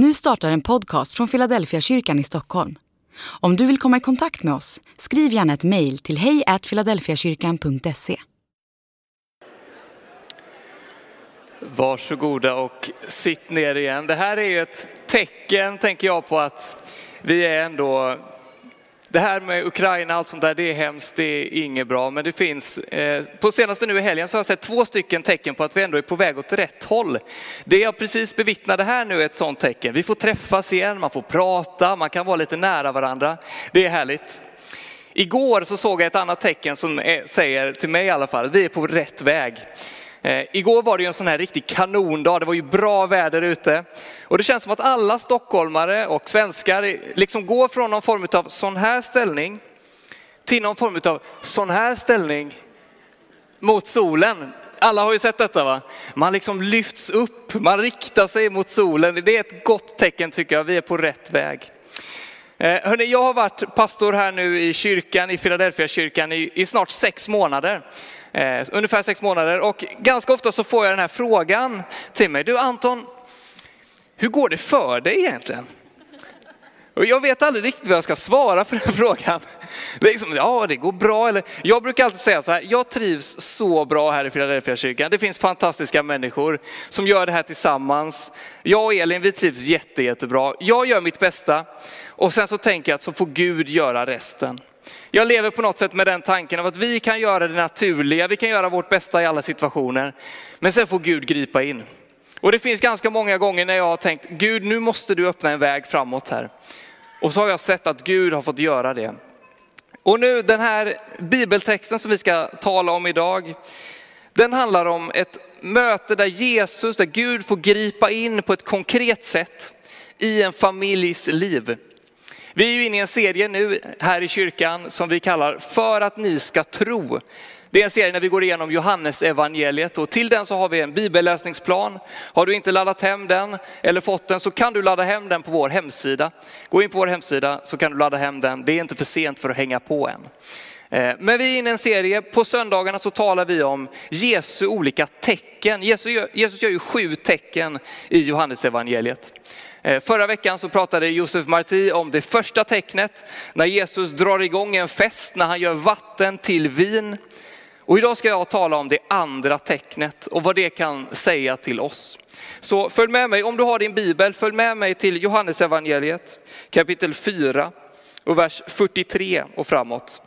Nu startar en podcast från Philadelphia kyrkan i Stockholm. Om du vill komma i kontakt med oss, skriv gärna ett mejl till hejfiladelfiakyrkan.se. Varsågoda och sitt ner igen. Det här är ju ett tecken, tänker jag, på att vi är ändå... Det här med Ukraina, och allt sånt där, det är hemskt, det är inget bra. Men det finns, eh, på senaste nu i helgen så har jag sett två stycken tecken på att vi ändå är på väg åt rätt håll. Det jag precis bevittnade här nu är ett sånt tecken. Vi får träffas igen, man får prata, man kan vara lite nära varandra. Det är härligt. Igår så såg jag ett annat tecken som är, säger, till mig i alla fall, vi är på rätt väg. Eh, igår var det ju en sån här riktig kanondag, det var ju bra väder ute. Och det känns som att alla stockholmare och svenskar liksom går från någon form av sån här ställning till någon form av sån här ställning mot solen. Alla har ju sett detta va? Man liksom lyfts upp, man riktar sig mot solen. Det är ett gott tecken tycker jag, vi är på rätt väg. Eh, hörrni, jag har varit pastor här nu i kyrkan, i Philadelphia kyrkan i, i snart sex månader. Eh, ungefär sex månader och ganska ofta så får jag den här frågan till mig. Du Anton, hur går det för dig egentligen? Och jag vet aldrig riktigt vad jag ska svara på den frågan. Liksom, ja, det går bra. Eller, jag brukar alltid säga så här, jag trivs så bra här i Philadelphia kyrkan. Det finns fantastiska människor som gör det här tillsammans. Jag och Elin, vi trivs jätte, jättebra. Jag gör mitt bästa och sen så tänker jag att så får Gud göra resten. Jag lever på något sätt med den tanken av att vi kan göra det naturliga, vi kan göra vårt bästa i alla situationer. Men sen får Gud gripa in. Och det finns ganska många gånger när jag har tänkt, Gud nu måste du öppna en väg framåt här. Och så har jag sett att Gud har fått göra det. Och nu den här bibeltexten som vi ska tala om idag, den handlar om ett möte där Jesus, där Gud får gripa in på ett konkret sätt i en familjs liv. Vi är ju inne i en serie nu här i kyrkan som vi kallar För att ni ska tro. Det är en serie när vi går igenom Johannes evangeliet och till den så har vi en bibelläsningsplan. Har du inte laddat hem den eller fått den så kan du ladda hem den på vår hemsida. Gå in på vår hemsida så kan du ladda hem den. Det är inte för sent för att hänga på än. Eh, men vi är inne i en serie, på söndagarna så talar vi om Jesu olika tecken. Jesus gör, Jesus gör ju sju tecken i Johannesevangeliet. Eh, förra veckan så pratade Josef Marti om det första tecknet, när Jesus drar igång en fest, när han gör vatten till vin. Och idag ska jag tala om det andra tecknet och vad det kan säga till oss. Så följ med mig, om du har din bibel, följ med mig till Johannesevangeliet, kapitel 4 och vers 43 och framåt.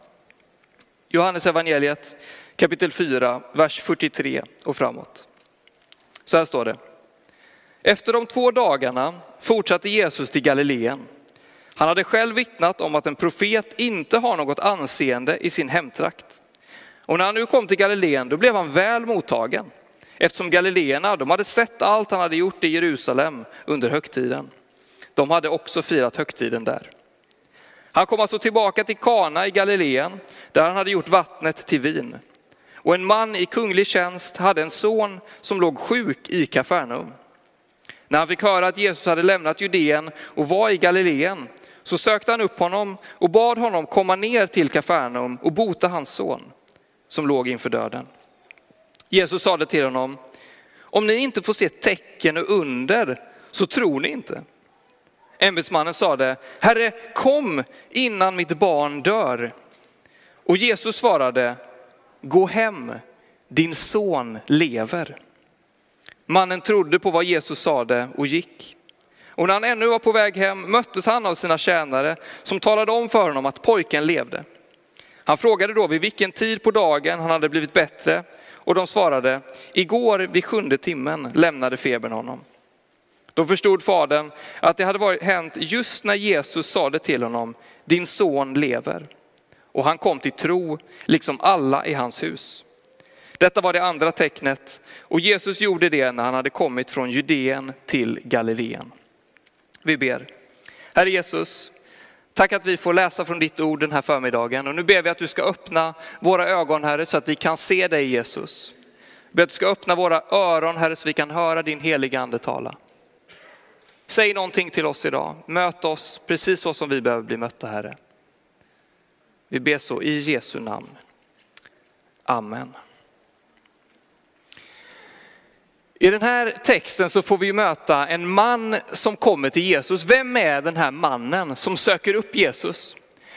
Johannes evangeliet kapitel 4, vers 43 och framåt. Så här står det. Efter de två dagarna fortsatte Jesus till Galileen. Han hade själv vittnat om att en profet inte har något anseende i sin hemtrakt. Och när han nu kom till Galileen då blev han väl mottagen eftersom galileerna de hade sett allt han hade gjort i Jerusalem under högtiden. De hade också firat högtiden där. Han kom alltså tillbaka till Kana i Galileen där han hade gjort vattnet till vin. Och en man i kunglig tjänst hade en son som låg sjuk i Kafarnaum. När han fick höra att Jesus hade lämnat Judeen och var i Galileen så sökte han upp honom och bad honom komma ner till Kafarnaum och bota hans son som låg inför döden. Jesus sade till honom, om ni inte får se tecken och under så tror ni inte. Ämbetsmannen sade, Herre kom innan mitt barn dör. Och Jesus svarade, gå hem, din son lever. Mannen trodde på vad Jesus sade och gick. Och när han ännu var på väg hem möttes han av sina tjänare som talade om för honom att pojken levde. Han frågade då vid vilken tid på dagen han hade blivit bättre och de svarade, igår vid sjunde timmen lämnade febern honom. Då förstod fadern att det hade varit hänt just när Jesus sade till honom, din son lever. Och han kom till tro, liksom alla i hans hus. Detta var det andra tecknet och Jesus gjorde det när han hade kommit från Judeen till Galileen. Vi ber. Herre Jesus, tack att vi får läsa från ditt ord den här förmiddagen och nu ber vi att du ska öppna våra ögon Herre så att vi kan se dig Jesus. Vi ber att du ska öppna våra öron Herre så vi kan höra din heliga ande tala. Säg någonting till oss idag, möt oss precis så som vi behöver bli mötta Herre. Vi ber så i Jesu namn. Amen. I den här texten så får vi möta en man som kommer till Jesus. Vem är den här mannen som söker upp Jesus?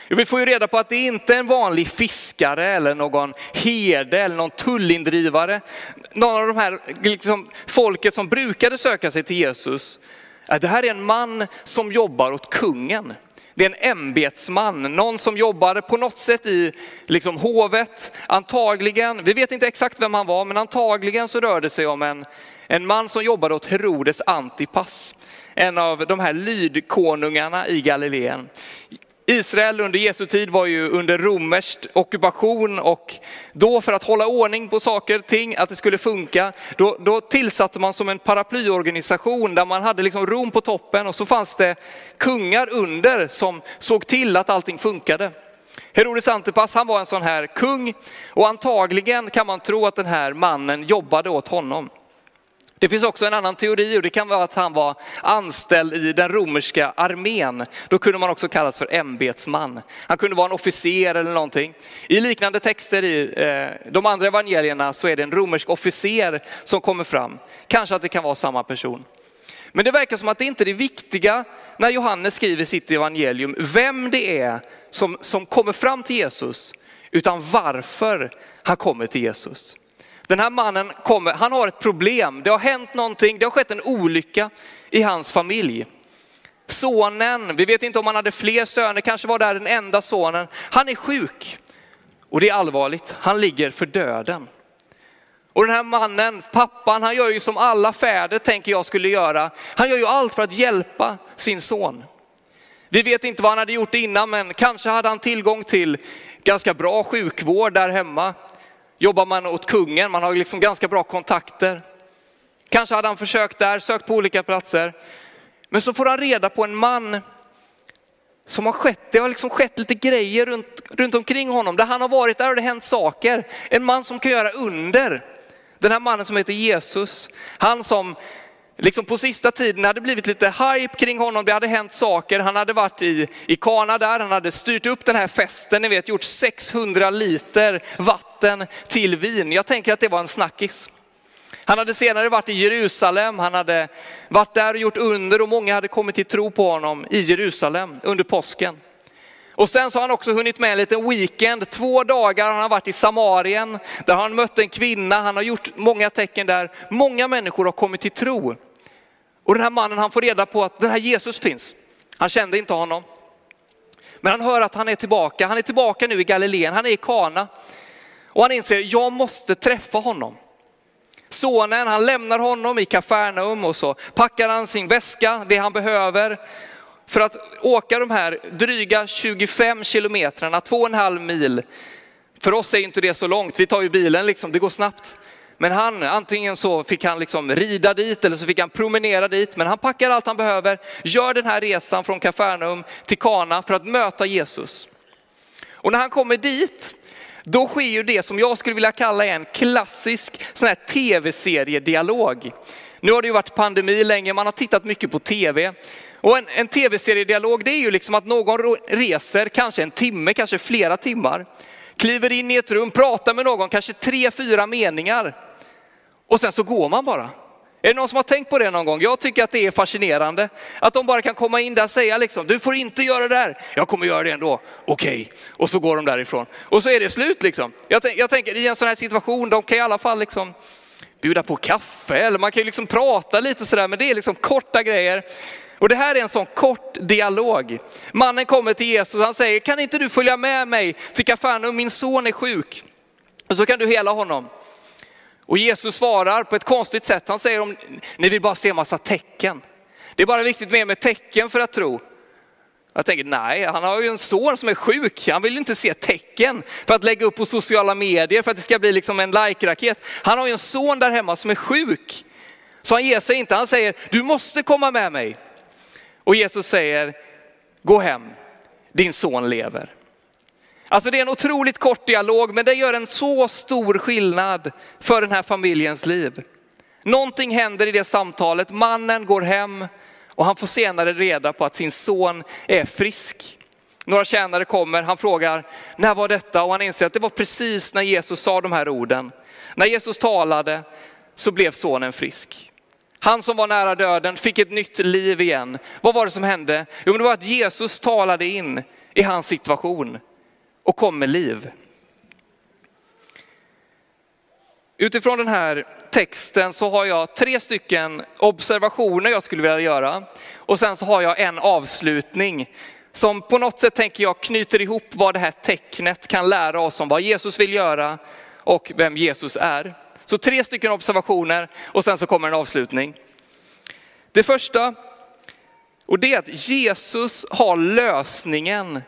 Vi får ju reda på att det inte är en vanlig fiskare eller någon herde eller någon tullindrivare. Någon av de här liksom, folket som brukade söka sig till Jesus. Äh, det här är en man som jobbar åt kungen. Det är en ämbetsman, någon som jobbade på något sätt i liksom, hovet. Antagligen, vi vet inte exakt vem han var, men antagligen så rörde det sig om en, en man som jobbade åt Herodes Antipas. En av de här lydkonungarna i Galileen. Israel under Jesu tid var ju under romersk ockupation och då för att hålla ordning på saker och ting, att det skulle funka, då, då tillsatte man som en paraplyorganisation där man hade liksom Rom på toppen och så fanns det kungar under som såg till att allting funkade. Herodes Antipas, han var en sån här kung och antagligen kan man tro att den här mannen jobbade åt honom. Det finns också en annan teori och det kan vara att han var anställd i den romerska armén. Då kunde man också kallas för ämbetsman. Han kunde vara en officer eller någonting. I liknande texter i eh, de andra evangelierna så är det en romersk officer som kommer fram. Kanske att det kan vara samma person. Men det verkar som att det inte är det viktiga när Johannes skriver sitt evangelium, vem det är som, som kommer fram till Jesus, utan varför han kommer till Jesus. Den här mannen kommer, han har ett problem. Det har hänt någonting, det har skett en olycka i hans familj. Sonen, vi vet inte om han hade fler söner, kanske var det den enda sonen. Han är sjuk och det är allvarligt. Han ligger för döden. Och den här mannen, pappan, han gör ju som alla fäder tänker jag skulle göra. Han gör ju allt för att hjälpa sin son. Vi vet inte vad han hade gjort innan, men kanske hade han tillgång till ganska bra sjukvård där hemma. Jobbar man åt kungen, man har liksom ganska bra kontakter. Kanske hade han försökt där, sökt på olika platser. Men så får han reda på en man som har skett, det har liksom skett lite grejer runt, runt omkring honom. Där han har varit, där har det hänt saker. En man som kan göra under. Den här mannen som heter Jesus, han som liksom på sista tiden hade blivit lite hype kring honom. Det hade hänt saker. Han hade varit i, i Kana där, han hade styrt upp den här festen, ni vet gjort 600 liter vatten till vin. Jag tänker att det var en snackis. Han hade senare varit i Jerusalem, han hade varit där och gjort under och många hade kommit till tro på honom i Jerusalem under påsken. Och sen så har han också hunnit med en liten weekend, två dagar har han varit i Samarien, där har han mött en kvinna, han har gjort många tecken där. Många människor har kommit till tro. Och den här mannen han får reda på att den här Jesus finns. Han kände inte honom. Men han hör att han är tillbaka, han är tillbaka nu i Galileen, han är i Kana. Och han inser, jag måste träffa honom. Sonen, han lämnar honom i Kafarnaum och så packar han sin väska, det han behöver för att åka de här dryga 25 kilometrarna, två och en halv mil. För oss är inte det så långt, vi tar ju bilen liksom, det går snabbt. Men han, antingen så fick han liksom rida dit eller så fick han promenera dit. Men han packar allt han behöver, gör den här resan från Kafarnaum till Kana för att möta Jesus. Och när han kommer dit, då sker ju det som jag skulle vilja kalla en klassisk sån här tv-seriedialog. Nu har det ju varit pandemi länge, man har tittat mycket på tv. Och en, en tv-seriedialog det är ju liksom att någon reser, kanske en timme, kanske flera timmar, kliver in i ett rum, pratar med någon, kanske tre, fyra meningar. Och sen så går man bara. Är det någon som har tänkt på det någon gång? Jag tycker att det är fascinerande. Att de bara kan komma in där och säga liksom, du får inte göra det där. Jag kommer göra det ändå. Okej. Okay. Och så går de därifrån. Och så är det slut liksom. Jag, jag tänker i en sån här situation, de kan i alla fall liksom bjuda på kaffe eller man kan ju liksom prata lite sådär, men det är liksom korta grejer. Och det här är en sån kort dialog. Mannen kommer till Jesus och han säger, kan inte du följa med mig till Kafarnaum, min son är sjuk. Och så kan du hela honom. Och Jesus svarar på ett konstigt sätt. Han säger om ni vill bara se massa tecken. Det är bara viktigt med med tecken för att tro. Jag tänker nej, han har ju en son som är sjuk. Han vill ju inte se tecken för att lägga upp på sociala medier för att det ska bli liksom en like-raket. Han har ju en son där hemma som är sjuk. Så han ger sig inte, han säger du måste komma med mig. Och Jesus säger, gå hem, din son lever. Alltså det är en otroligt kort dialog, men det gör en så stor skillnad för den här familjens liv. Någonting händer i det samtalet, mannen går hem och han får senare reda på att sin son är frisk. Några tjänare kommer, han frågar, när var detta? Och han inser att det var precis när Jesus sa de här orden. När Jesus talade så blev sonen frisk. Han som var nära döden fick ett nytt liv igen. Vad var det som hände? Jo, det var att Jesus talade in i hans situation och kom med liv. Utifrån den här texten så har jag tre stycken observationer jag skulle vilja göra. Och sen så har jag en avslutning som på något sätt tänker jag knyter ihop vad det här tecknet kan lära oss om vad Jesus vill göra och vem Jesus är. Så tre stycken observationer och sen så kommer en avslutning. Det första, och det är att Jesus har lösningen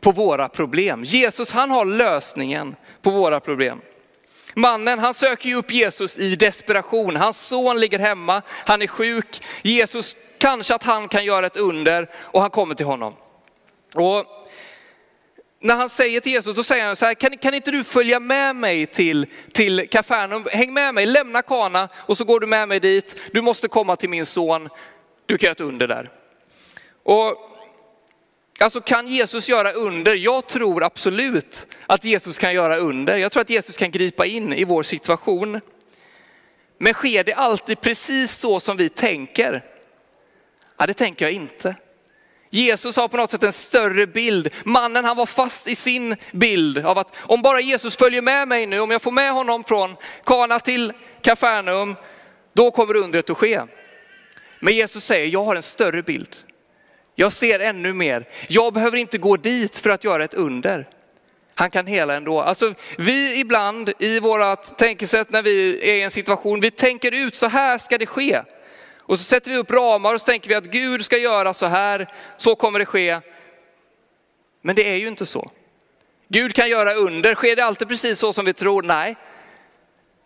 på våra problem. Jesus han har lösningen på våra problem. Mannen han söker ju upp Jesus i desperation. Hans son ligger hemma, han är sjuk. Jesus, kanske att han kan göra ett under och han kommer till honom. Och när han säger till Jesus, då säger han så här, kan, kan inte du följa med mig till, till Kafarnaum? Häng med mig, lämna Kana och så går du med mig dit. Du måste komma till min son, du kan göra ett under där. Och Alltså kan Jesus göra under? Jag tror absolut att Jesus kan göra under. Jag tror att Jesus kan gripa in i vår situation. Men sker det alltid precis så som vi tänker? Ja, det tänker jag inte. Jesus har på något sätt en större bild. Mannen han var fast i sin bild av att om bara Jesus följer med mig nu, om jag får med honom från Kana till Kafarnaum, då kommer undret att ske. Men Jesus säger, jag har en större bild. Jag ser ännu mer. Jag behöver inte gå dit för att göra ett under. Han kan hela ändå. Alltså, vi ibland i vårt tänkesätt när vi är i en situation, vi tänker ut så här ska det ske. Och så sätter vi upp ramar och så tänker vi att Gud ska göra så här, så kommer det ske. Men det är ju inte så. Gud kan göra under, sker det alltid precis så som vi tror? Nej.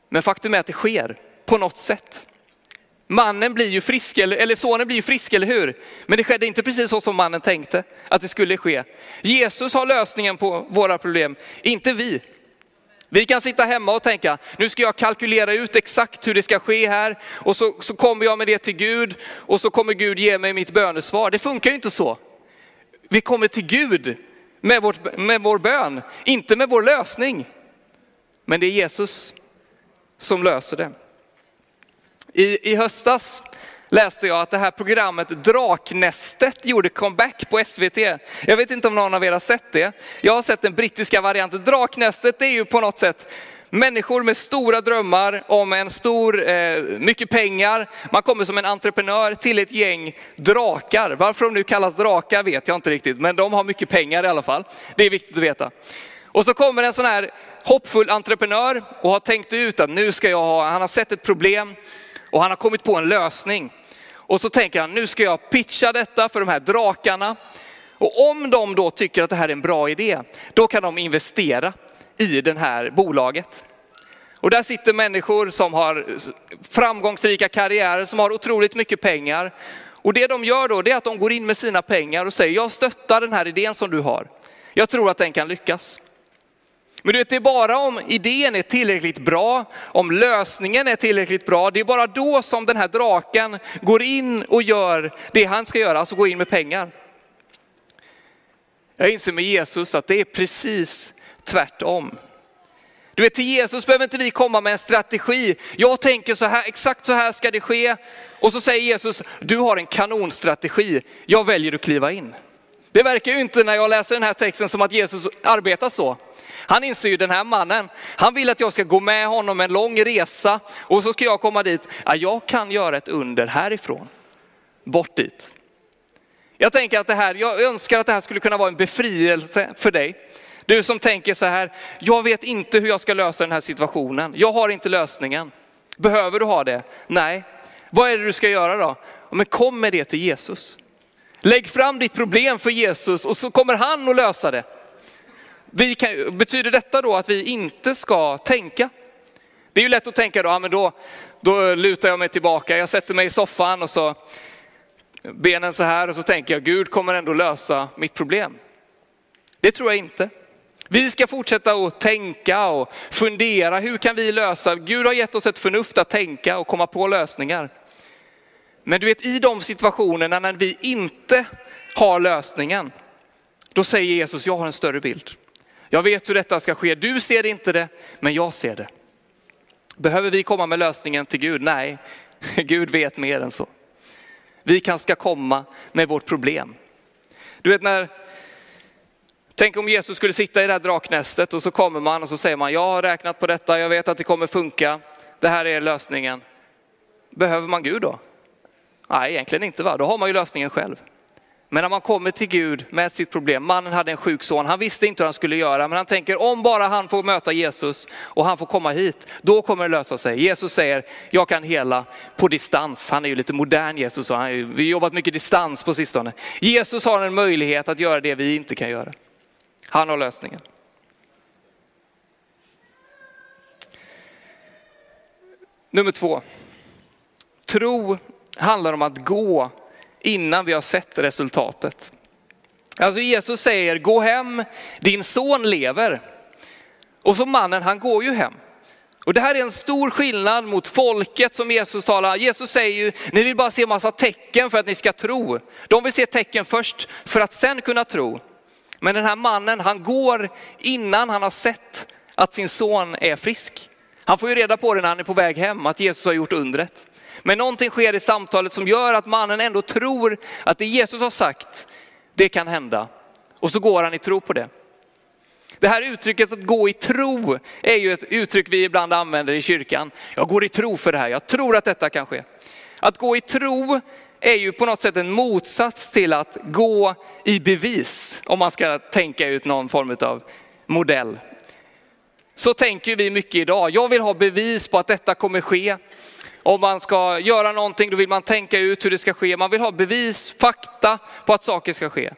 Men faktum är att det sker på något sätt. Mannen blir ju frisk, eller, eller sonen blir ju frisk, eller hur? Men det skedde inte precis så som mannen tänkte att det skulle ske. Jesus har lösningen på våra problem, inte vi. Vi kan sitta hemma och tänka, nu ska jag kalkylera ut exakt hur det ska ske här och så, så kommer jag med det till Gud och så kommer Gud ge mig mitt bönesvar. Det funkar ju inte så. Vi kommer till Gud med, vårt, med vår bön, inte med vår lösning. Men det är Jesus som löser det. I, I höstas läste jag att det här programmet Draknästet gjorde comeback på SVT. Jag vet inte om någon av er har sett det. Jag har sett den brittiska varianten. Draknästet är ju på något sätt människor med stora drömmar om en stor, eh, mycket pengar. Man kommer som en entreprenör till ett gäng drakar. Varför de nu kallas drakar vet jag inte riktigt, men de har mycket pengar i alla fall. Det är viktigt att veta. Och så kommer en sån här hoppfull entreprenör och har tänkt ut att nu ska jag ha, han har sett ett problem och han har kommit på en lösning. Och så tänker han, nu ska jag pitcha detta för de här drakarna. Och om de då tycker att det här är en bra idé, då kan de investera i det här bolaget. Och där sitter människor som har framgångsrika karriärer, som har otroligt mycket pengar. Och det de gör då, det är att de går in med sina pengar och säger, jag stöttar den här idén som du har. Jag tror att den kan lyckas. Men du vet, det är bara om idén är tillräckligt bra, om lösningen är tillräckligt bra, det är bara då som den här draken går in och gör det han ska göra, alltså gå in med pengar. Jag inser med Jesus att det är precis tvärtom. Du vet, till Jesus behöver inte vi komma med en strategi. Jag tänker så här, exakt så här ska det ske. Och så säger Jesus, du har en kanonstrategi, jag väljer att kliva in. Det verkar ju inte när jag läser den här texten som att Jesus arbetar så. Han inser ju den här mannen, han vill att jag ska gå med honom en lång resa och så ska jag komma dit. Ja, jag kan göra ett under härifrån, bort dit. Jag tänker att det här, jag önskar att det här skulle kunna vara en befrielse för dig. Du som tänker så här, jag vet inte hur jag ska lösa den här situationen. Jag har inte lösningen. Behöver du ha det? Nej. Vad är det du ska göra då? Men kom med det till Jesus. Lägg fram ditt problem för Jesus och så kommer han att lösa det. Vi kan, betyder detta då att vi inte ska tänka? Det är ju lätt att tänka då, ja, men då, då lutar jag mig tillbaka, jag sätter mig i soffan och så benen så här och så tänker jag Gud kommer ändå lösa mitt problem. Det tror jag inte. Vi ska fortsätta att tänka och fundera, hur kan vi lösa? Gud har gett oss ett förnuft att tänka och komma på lösningar. Men du vet i de situationerna när vi inte har lösningen, då säger Jesus, jag har en större bild. Jag vet hur detta ska ske. Du ser inte det, men jag ser det. Behöver vi komma med lösningen till Gud? Nej, Gud vet mer än så. Vi kan ska komma med vårt problem. Du vet när, tänk om Jesus skulle sitta i det här draknästet och så kommer man och så säger man, jag har räknat på detta, jag vet att det kommer funka, det här är lösningen. Behöver man Gud då? Nej, egentligen inte va, då har man ju lösningen själv. Men när man kommer till Gud med sitt problem, mannen hade en sjuk son, han visste inte hur han skulle göra, men han tänker om bara han får möta Jesus och han får komma hit, då kommer det lösa sig. Jesus säger, jag kan hela på distans. Han är ju lite modern Jesus, och han vi har jobbat mycket distans på sistone. Jesus har en möjlighet att göra det vi inte kan göra. Han har lösningen. Nummer två. Tro handlar om att gå innan vi har sett resultatet. Alltså Jesus säger, gå hem, din son lever. Och så mannen, han går ju hem. Och det här är en stor skillnad mot folket som Jesus talar. Jesus säger ju, ni vill bara se massa tecken för att ni ska tro. De vill se tecken först för att sen kunna tro. Men den här mannen, han går innan han har sett att sin son är frisk. Han får ju reda på det när han är på väg hem, att Jesus har gjort undret. Men någonting sker i samtalet som gör att mannen ändå tror att det Jesus har sagt, det kan hända. Och så går han i tro på det. Det här uttrycket att gå i tro är ju ett uttryck vi ibland använder i kyrkan. Jag går i tro för det här, jag tror att detta kan ske. Att gå i tro är ju på något sätt en motsats till att gå i bevis, om man ska tänka ut någon form av modell. Så tänker vi mycket idag. Jag vill ha bevis på att detta kommer ske. Om man ska göra någonting då vill man tänka ut hur det ska ske. Man vill ha bevis, fakta på att saker ska ske.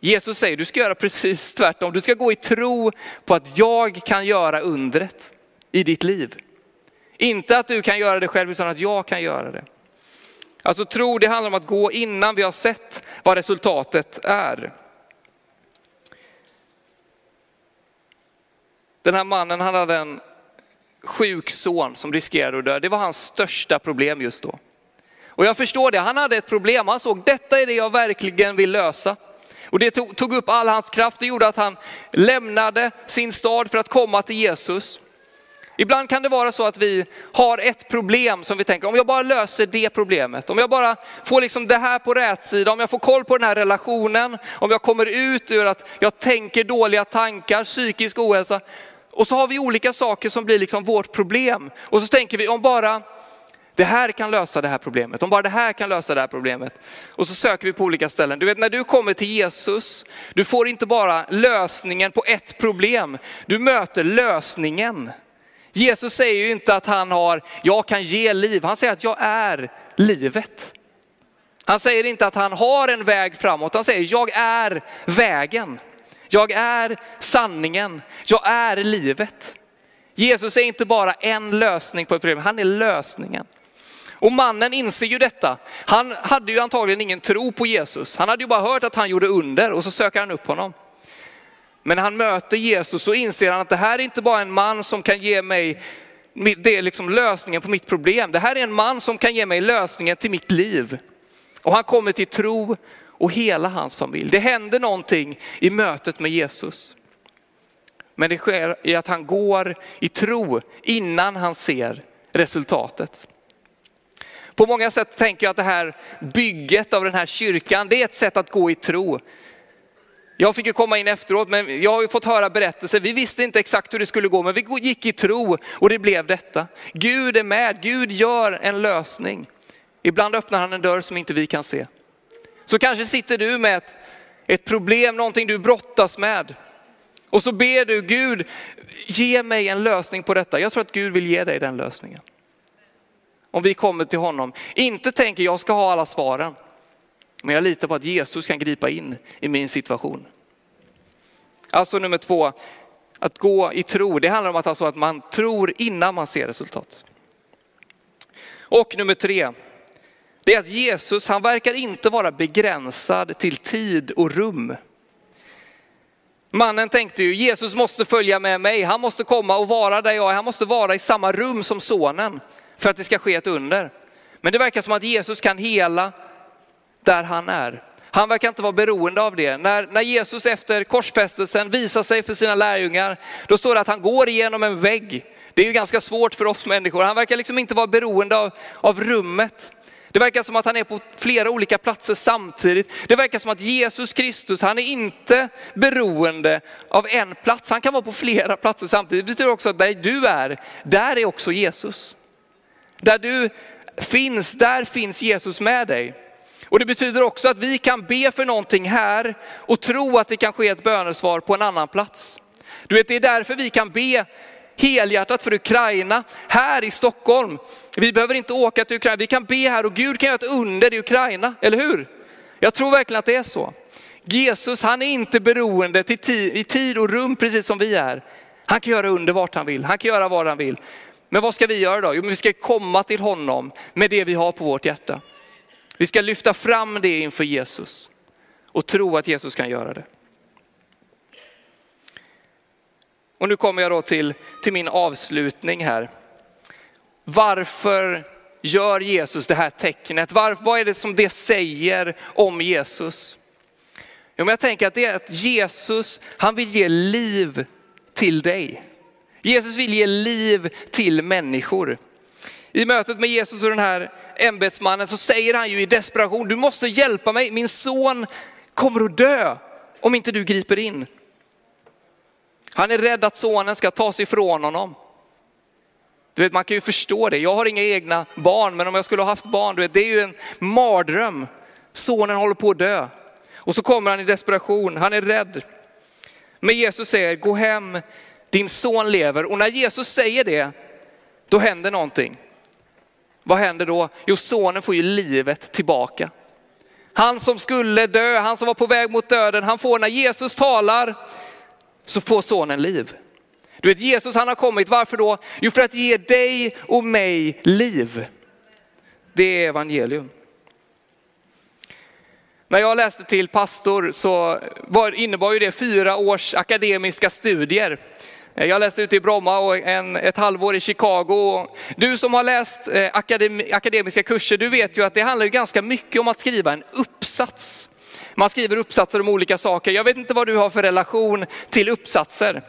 Jesus säger du ska göra precis tvärtom. Du ska gå i tro på att jag kan göra undret i ditt liv. Inte att du kan göra det själv utan att jag kan göra det. Alltså tro det handlar om att gå innan vi har sett vad resultatet är. Den här mannen han hade en sjuk son som riskerade att dö. Det var hans största problem just då. Och jag förstår det, han hade ett problem. Han såg detta är det jag verkligen vill lösa. Och det tog, tog upp all hans kraft. Det gjorde att han lämnade sin stad för att komma till Jesus. Ibland kan det vara så att vi har ett problem som vi tänker, om jag bara löser det problemet, om jag bara får liksom det här på rätt sida, om jag får koll på den här relationen, om jag kommer ut ur att jag tänker dåliga tankar, psykisk ohälsa, och så har vi olika saker som blir liksom vårt problem. Och så tänker vi om bara det här kan lösa det här problemet, om bara det här kan lösa det här problemet. Och så söker vi på olika ställen. Du vet när du kommer till Jesus, du får inte bara lösningen på ett problem, du möter lösningen. Jesus säger ju inte att han har, jag kan ge liv, han säger att jag är livet. Han säger inte att han har en väg framåt, han säger jag är vägen. Jag är sanningen, jag är livet. Jesus är inte bara en lösning på ett problem, han är lösningen. Och mannen inser ju detta. Han hade ju antagligen ingen tro på Jesus. Han hade ju bara hört att han gjorde under och så söker han upp honom. Men när han möter Jesus så inser han att det här är inte bara en man som kan ge mig det är liksom lösningen på mitt problem. Det här är en man som kan ge mig lösningen till mitt liv. Och han kommer till tro och hela hans familj. Det händer någonting i mötet med Jesus. Men det sker i att han går i tro innan han ser resultatet. På många sätt tänker jag att det här bygget av den här kyrkan, det är ett sätt att gå i tro. Jag fick ju komma in efteråt, men jag har ju fått höra berättelser. Vi visste inte exakt hur det skulle gå, men vi gick i tro och det blev detta. Gud är med, Gud gör en lösning. Ibland öppnar han en dörr som inte vi kan se. Så kanske sitter du med ett, ett problem, någonting du brottas med. Och så ber du Gud, ge mig en lösning på detta. Jag tror att Gud vill ge dig den lösningen. Om vi kommer till honom. Inte tänker jag ska ha alla svaren. Men jag litar på att Jesus kan gripa in i min situation. Alltså nummer två, att gå i tro. Det handlar om att, alltså att man tror innan man ser resultat. Och nummer tre, det är att Jesus, han verkar inte vara begränsad till tid och rum. Mannen tänkte ju, Jesus måste följa med mig, han måste komma och vara där jag är, han måste vara i samma rum som sonen för att det ska ske ett under. Men det verkar som att Jesus kan hela där han är. Han verkar inte vara beroende av det. När, när Jesus efter korsfästelsen visar sig för sina lärjungar, då står det att han går igenom en vägg Det är ju ganska svårt för oss människor. Han verkar liksom inte vara beroende av, av rummet. Det verkar som att han är på flera olika platser samtidigt. Det verkar som att Jesus Kristus, han är inte beroende av en plats. Han kan vara på flera platser samtidigt. Det betyder också att där du är, där är också Jesus. Där du finns, där finns Jesus med dig. Och det betyder också att vi kan be för någonting här och tro att det kan ske ett bönesvar på en annan plats. Du vet, det är därför vi kan be helhjärtat för Ukraina här i Stockholm. Vi behöver inte åka till Ukraina, vi kan be här och Gud kan göra ett under i Ukraina, eller hur? Jag tror verkligen att det är så. Jesus, han är inte beroende till i tid och rum precis som vi är. Han kan göra under vart han vill, han kan göra vad han vill. Men vad ska vi göra då? Jo, vi ska komma till honom med det vi har på vårt hjärta. Vi ska lyfta fram det inför Jesus och tro att Jesus kan göra det. Och nu kommer jag då till, till min avslutning här. Varför gör Jesus det här tecknet? Var, vad är det som det säger om Jesus? Jo, men jag tänker att det är att Jesus, han vill ge liv till dig. Jesus vill ge liv till människor. I mötet med Jesus och den här ämbetsmannen så säger han ju i desperation, du måste hjälpa mig, min son kommer att dö om inte du griper in. Han är rädd att sonen ska tas ifrån honom. Du vet, man kan ju förstå det. Jag har inga egna barn, men om jag skulle ha haft barn, du vet, det är ju en mardröm. Sonen håller på att dö. Och så kommer han i desperation, han är rädd. Men Jesus säger, gå hem, din son lever. Och när Jesus säger det, då händer någonting. Vad händer då? Jo, sonen får ju livet tillbaka. Han som skulle dö, han som var på väg mot döden, han får när Jesus talar så får sonen liv. Du vet Jesus han har kommit, varför då? Jo för att ge dig och mig liv. Det är evangelium. När jag läste till pastor så var, innebar ju det fyra års akademiska studier. Jag läste ute i Bromma och en, ett halvår i Chicago. Du som har läst eh, akademi, akademiska kurser, du vet ju att det handlar ju ganska mycket om att skriva en uppsats. Man skriver uppsatser om olika saker. Jag vet inte vad du har för relation till uppsatser.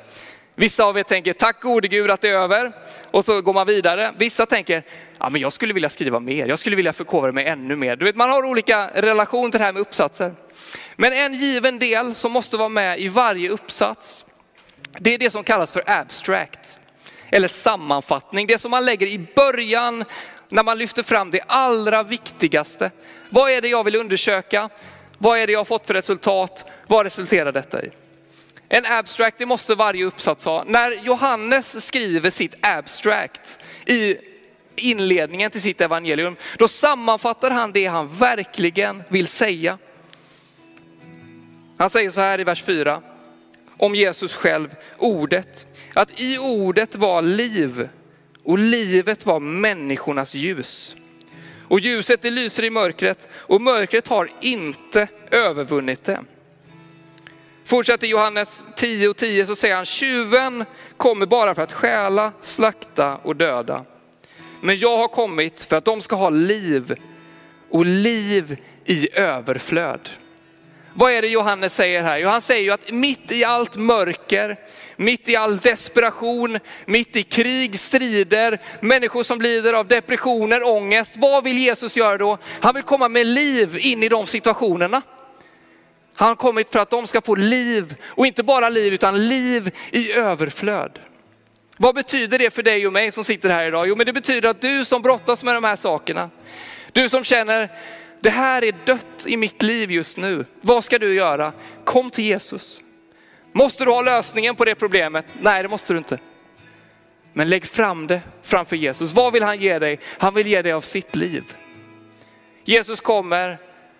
Vissa av er tänker, tack gode Gud att det är över. Och så går man vidare. Vissa tänker, ja men jag skulle vilja skriva mer. Jag skulle vilja förkovra mig ännu mer. Du vet, man har olika relation till det här med uppsatser. Men en given del som måste vara med i varje uppsats, det är det som kallas för abstract. Eller sammanfattning, det som man lägger i början när man lyfter fram det allra viktigaste. Vad är det jag vill undersöka? Vad är det jag har fått för resultat? Vad resulterar detta i? En abstract, det måste varje uppsats ha. När Johannes skriver sitt abstract i inledningen till sitt evangelium, då sammanfattar han det han verkligen vill säga. Han säger så här i vers 4 om Jesus själv, ordet. Att i ordet var liv och livet var människornas ljus. Och ljuset det lyser i mörkret och mörkret har inte övervunnit det. Fortsätter Johannes 10 och 10 så säger han, tjuven kommer bara för att stjäla, slakta och döda. Men jag har kommit för att de ska ha liv och liv i överflöd. Vad är det Johannes säger här? Jo, han säger ju att mitt i allt mörker, mitt i all desperation, mitt i krig, strider, människor som lider av depressioner, ångest. Vad vill Jesus göra då? Han vill komma med liv in i de situationerna. Han har kommit för att de ska få liv, och inte bara liv, utan liv i överflöd. Vad betyder det för dig och mig som sitter här idag? Jo, men det betyder att du som brottas med de här sakerna, du som känner, det här är dött i mitt liv just nu. Vad ska du göra? Kom till Jesus. Måste du ha lösningen på det problemet? Nej, det måste du inte. Men lägg fram det framför Jesus. Vad vill han ge dig? Han vill ge dig av sitt liv. Jesus kommer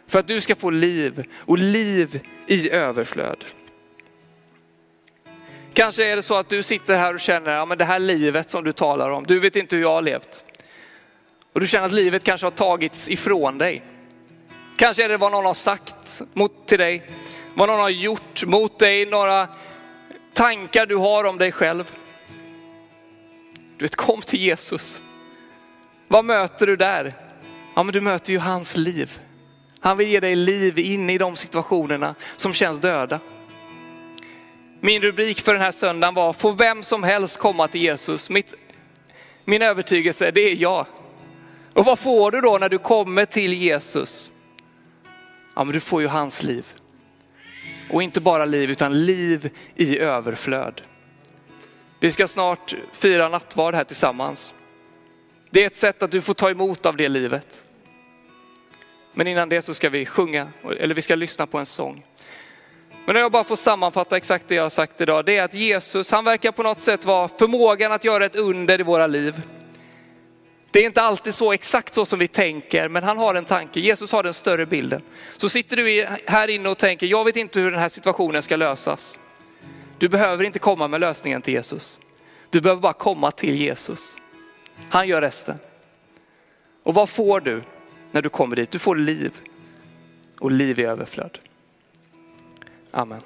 för att du ska få liv och liv i överflöd. Kanske är det så att du sitter här och känner, ja men det här livet som du talar om, du vet inte hur jag har levt. Och du känner att livet kanske har tagits ifrån dig. Kanske är det vad någon har sagt mot, till dig, vad någon har gjort mot dig, några tankar du har om dig själv. Du vet, kom till Jesus. Vad möter du där? Ja, men du möter ju hans liv. Han vill ge dig liv in i de situationerna som känns döda. Min rubrik för den här söndagen var, får vem som helst komma till Jesus. Mitt Min övertygelse, det är jag. Och vad får du då när du kommer till Jesus? Ja, men du får ju hans liv. Och inte bara liv, utan liv i överflöd. Vi ska snart fira nattvard här tillsammans. Det är ett sätt att du får ta emot av det livet. Men innan det så ska vi sjunga, eller vi ska lyssna på en sång. Men när jag bara får sammanfatta exakt det jag har sagt idag, det är att Jesus, han verkar på något sätt vara förmågan att göra ett under i våra liv. Det är inte alltid så exakt så som vi tänker, men han har en tanke. Jesus har den större bilden. Så sitter du här inne och tänker, jag vet inte hur den här situationen ska lösas. Du behöver inte komma med lösningen till Jesus. Du behöver bara komma till Jesus. Han gör resten. Och vad får du när du kommer dit? Du får liv och liv i överflöd. Amen.